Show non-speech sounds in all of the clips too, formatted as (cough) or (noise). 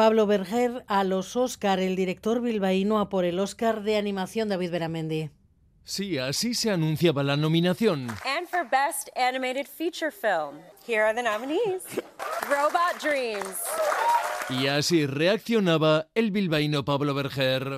Pablo Berger a los Oscar, el director bilbaíno a por el Oscar de animación David Beramendi. Sí, así se anunciaba la nominación. And for Best Animated Feature Film, here are the nominees. Robot Dreams. Y así reaccionaba el bilbaíno Pablo Berger.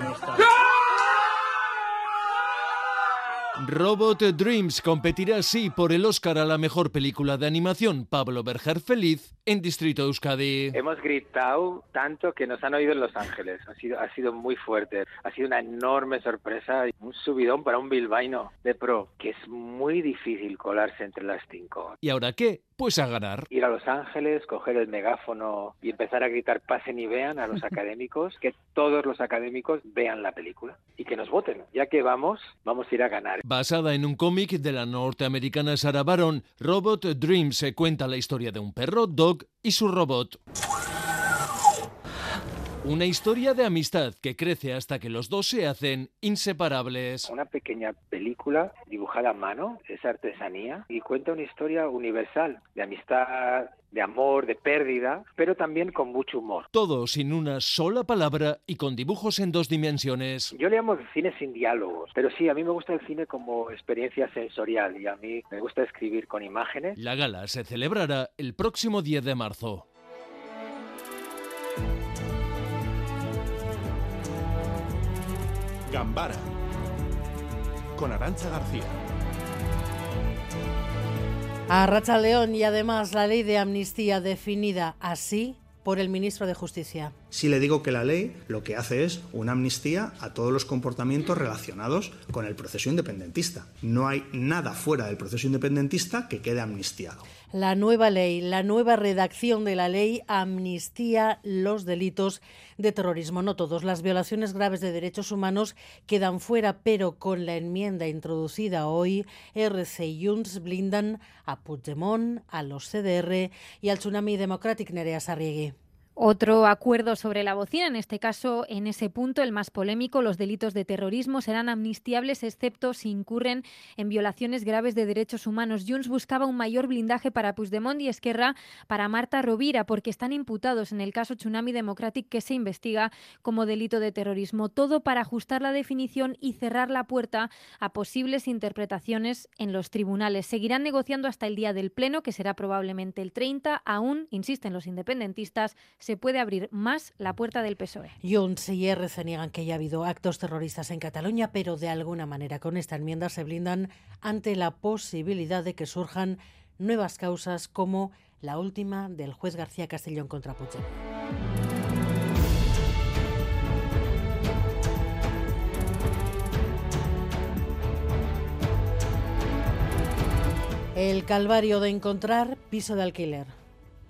Robot Dreams competirá así por el Oscar a la mejor película de animación. Pablo Berger feliz en Distrito Euskadi. Hemos gritado tanto que nos han oído en Los Ángeles. Ha sido, ha sido muy fuerte. Ha sido una enorme sorpresa, un subidón para un bilbaíno de pro, que es muy difícil colarse entre las cinco. ¿Y ahora qué? Pues a ganar. Ir a Los Ángeles, coger el megáfono y empezar a gritar pasen y vean a los (laughs) académicos, que todos los académicos vean la película y que nos voten. Ya que vamos, vamos a ir a ganar. Basada en un cómic de la norteamericana Sarah Baron, Robot Dreams se cuenta la historia de un perro, Dog y su robot. Una historia de amistad que crece hasta que los dos se hacen inseparables. Una pequeña película dibujada a mano, es artesanía y cuenta una historia universal de amistad, de amor, de pérdida, pero también con mucho humor. Todo sin una sola palabra y con dibujos en dos dimensiones. Yo le llamo cine sin diálogos, pero sí, a mí me gusta el cine como experiencia sensorial y a mí me gusta escribir con imágenes. La gala se celebrará el próximo 10 de marzo. Gambara con Arancha García. A Racha León y además la ley de amnistía definida así por el ministro de Justicia. Si le digo que la ley lo que hace es una amnistía a todos los comportamientos relacionados con el proceso independentista. No hay nada fuera del proceso independentista que quede amnistiado. La nueva ley, la nueva redacción de la ley amnistía los delitos de terrorismo. No todos, las violaciones graves de derechos humanos quedan fuera, pero con la enmienda introducida hoy, RC y Junts blindan a Puigdemont, a los CDR y al Tsunami Democratic Nerea Sarriegui. Otro acuerdo sobre la bocina, en este caso, en ese punto, el más polémico, los delitos de terrorismo serán amnistiables excepto si incurren en violaciones graves de derechos humanos. Junts buscaba un mayor blindaje para Puigdemont y Esquerra para Marta Rovira, porque están imputados en el caso Tsunami Democratic que se investiga como delito de terrorismo. Todo para ajustar la definición y cerrar la puerta a posibles interpretaciones en los tribunales. Seguirán negociando hasta el día del Pleno, que será probablemente el 30. Aún, insisten los independentistas, se puede abrir más la puerta del PSOE. Junts y RC niegan que haya habido actos terroristas en Cataluña, pero de alguna manera con esta enmienda se blindan ante la posibilidad de que surjan nuevas causas como la última del juez García Castellón contra Puigdemont. El calvario de encontrar piso de alquiler.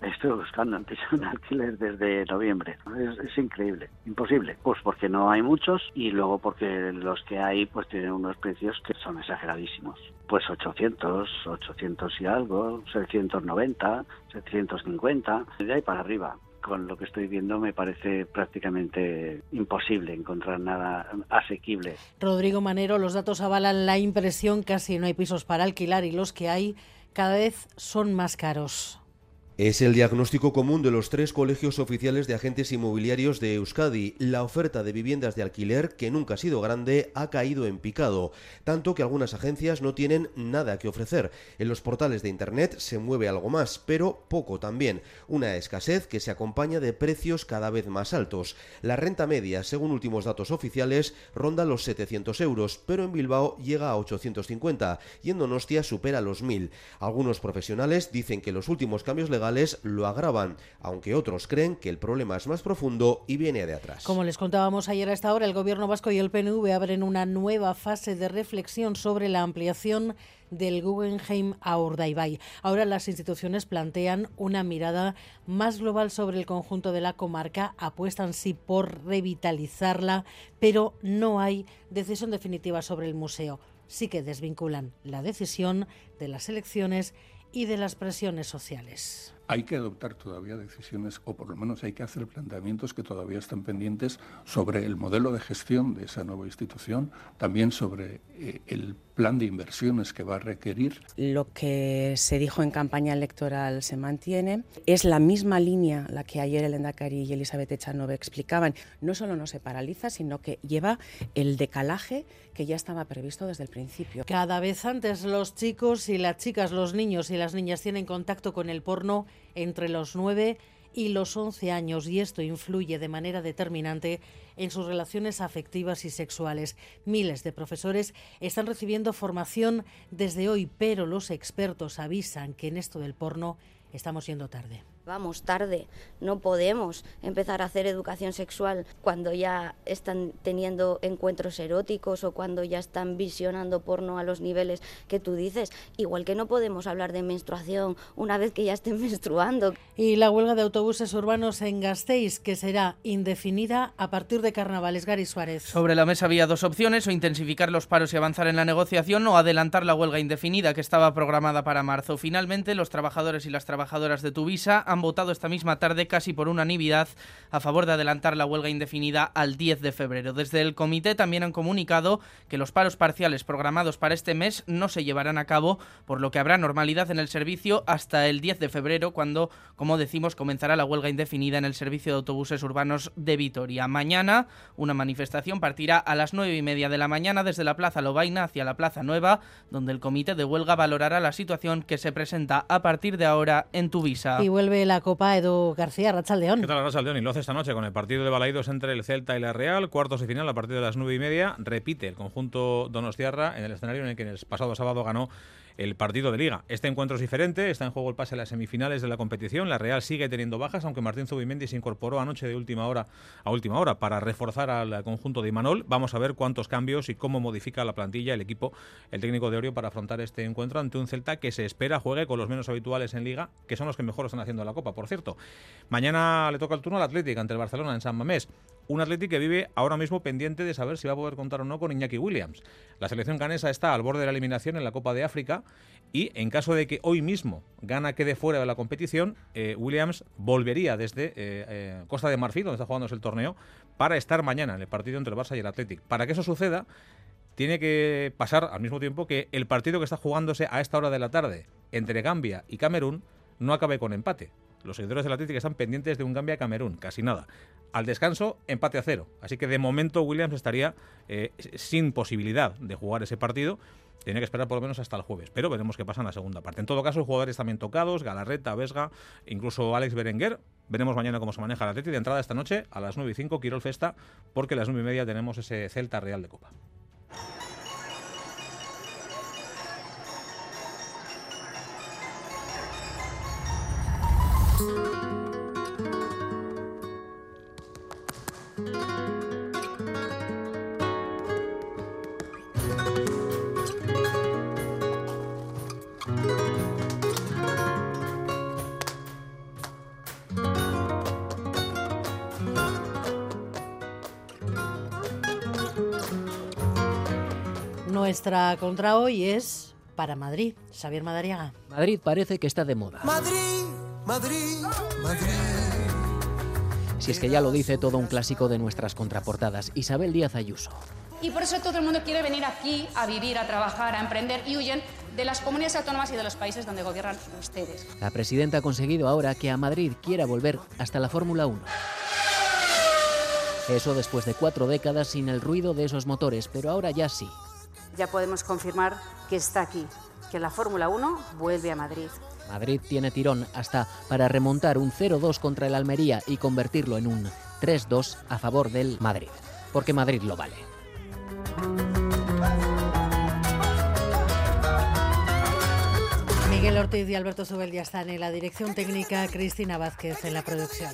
Estoy buscando (laughs) un piso de alquiler desde noviembre. Es, es, increíble, imposible. Pues porque no hay muchos y luego porque los que hay pues tienen unos precios que son exageradísimos. Pues 800, 800 y algo, 790, 750, de ahí para arriba con lo que estoy viendo me parece prácticamente imposible encontrar nada asequible. Rodrigo Manero, los datos avalan la impresión, casi no hay pisos para alquilar y los que hay cada vez son más caros. Es el diagnóstico común de los tres colegios oficiales de agentes inmobiliarios de Euskadi. La oferta de viviendas de alquiler, que nunca ha sido grande, ha caído en picado, tanto que algunas agencias no tienen nada que ofrecer. En los portales de Internet se mueve algo más, pero poco también. Una escasez que se acompaña de precios cada vez más altos. La renta media, según últimos datos oficiales, ronda los 700 euros, pero en Bilbao llega a 850 y en Donostia supera los 1000. Algunos profesionales dicen que los últimos cambios legales lo agravan, aunque otros creen que el problema es más profundo y viene de atrás. Como les contábamos ayer a esta hora, el Gobierno vasco y el PNV abren una nueva fase de reflexión sobre la ampliación del Guggenheim a Urdaibai. Ahora las instituciones plantean una mirada más global sobre el conjunto de la comarca, apuestan sí por revitalizarla, pero no hay decisión definitiva sobre el museo. Sí que desvinculan la decisión de las elecciones y de las presiones sociales. Hay que adoptar todavía decisiones, o por lo menos hay que hacer planteamientos que todavía están pendientes sobre el modelo de gestión de esa nueva institución, también sobre eh, el plan de inversiones que va a requerir. Lo que se dijo en campaña electoral se mantiene. Es la misma línea la que ayer el Endacari y Elizabeth Echanove explicaban. No solo no se paraliza, sino que lleva el decalaje que ya estaba previsto desde el principio. Cada vez antes los chicos y las chicas, los niños y las niñas tienen contacto con el porno entre los 9 y los 11 años y esto influye de manera determinante en sus relaciones afectivas y sexuales. Miles de profesores están recibiendo formación desde hoy, pero los expertos avisan que en esto del porno estamos yendo tarde. Vamos tarde, no podemos empezar a hacer educación sexual cuando ya están teniendo encuentros eróticos o cuando ya están visionando porno a los niveles que tú dices. Igual que no podemos hablar de menstruación una vez que ya estén (laughs) menstruando. Y la huelga de autobuses urbanos en Gasteiz, que será indefinida a partir de carnavales. Gary Suárez. Sobre la mesa había dos opciones, o intensificar los paros y avanzar en la negociación o adelantar la huelga indefinida que estaba programada para marzo. Finalmente, los trabajadores y las trabajadoras de Tuvisa han votado esta misma tarde casi por unanimidad a favor de adelantar la huelga indefinida al 10 de febrero. Desde el comité también han comunicado que los paros parciales programados para este mes no se llevarán a cabo, por lo que habrá normalidad en el servicio hasta el 10 de febrero, cuando, como decimos, comenzará la huelga indefinida en el servicio de autobuses urbanos de Vitoria. Mañana una manifestación partirá a las nueve y media de la mañana desde la Plaza Lobaina hacia la Plaza Nueva, donde el comité de huelga valorará la situación que se presenta a partir de ahora en Tuvisa. Y vuelve la Copa Edu García, Rachaldeón. ¿Qué tal, Rachaldeón? Y lo hace esta noche con el partido de Balaidos entre el Celta y la Real, cuartos de final a partir de las nueve y media. Repite el conjunto Donostiarra en el escenario en el que el pasado sábado ganó el partido de liga. Este encuentro es diferente, está en juego el pase a las semifinales de la competición. La Real sigue teniendo bajas, aunque Martín Zubimendi se incorporó anoche de última hora a última hora para reforzar al conjunto de Imanol. Vamos a ver cuántos cambios y cómo modifica la plantilla el equipo, el técnico de Orio para afrontar este encuentro ante un Celta que se espera juegue con los menos habituales en liga, que son los que mejor están haciendo la Copa, por cierto. Mañana le toca el turno al Atlético ante el Barcelona en San Mamés. Un Atlético que vive ahora mismo pendiente de saber si va a poder contar o no con Iñaki Williams. La selección canesa está al borde de la eliminación en la Copa de África y en caso de que hoy mismo Gana quede fuera de la competición, eh, Williams volvería desde eh, eh, Costa de Marfil, donde está jugándose el torneo, para estar mañana en el partido entre el Barça y el Athletic. Para que eso suceda, tiene que pasar al mismo tiempo que el partido que está jugándose a esta hora de la tarde entre Gambia y Camerún no acabe con empate. Los seguidores del Atlético están pendientes de un Gambia-Camerún, casi nada. Al descanso, empate a cero. Así que de momento Williams estaría sin posibilidad de jugar ese partido tiene que esperar por lo menos hasta el jueves, pero veremos qué pasa en la segunda parte. En todo caso, jugadores también tocados, Galarreta, Vesga, incluso Alex Berenguer. Veremos mañana cómo se maneja el Atleti. De entrada esta noche a las 9 y 5, Quirol Festa, porque a las 9 y media tenemos ese Celta Real de Copa. Nuestra contra hoy es para Madrid. Xavier Madariaga. Madrid parece que está de moda. Madrid, Madrid, Madrid. Si es que ya lo dice todo un clásico de nuestras contraportadas, Isabel Díaz Ayuso. Y por eso todo el mundo quiere venir aquí a vivir, a trabajar, a emprender y huyen de las comunidades autónomas y de los países donde gobiernan ustedes. La presidenta ha conseguido ahora que a Madrid quiera volver hasta la Fórmula 1. Eso después de cuatro décadas sin el ruido de esos motores, pero ahora ya sí ya podemos confirmar que está aquí, que la Fórmula 1 vuelve a Madrid. Madrid tiene tirón hasta para remontar un 0-2 contra el Almería y convertirlo en un 3-2 a favor del Madrid, porque Madrid lo vale. Miguel Ortiz y Alberto Sobel ya están en la dirección técnica, Cristina Vázquez en la producción.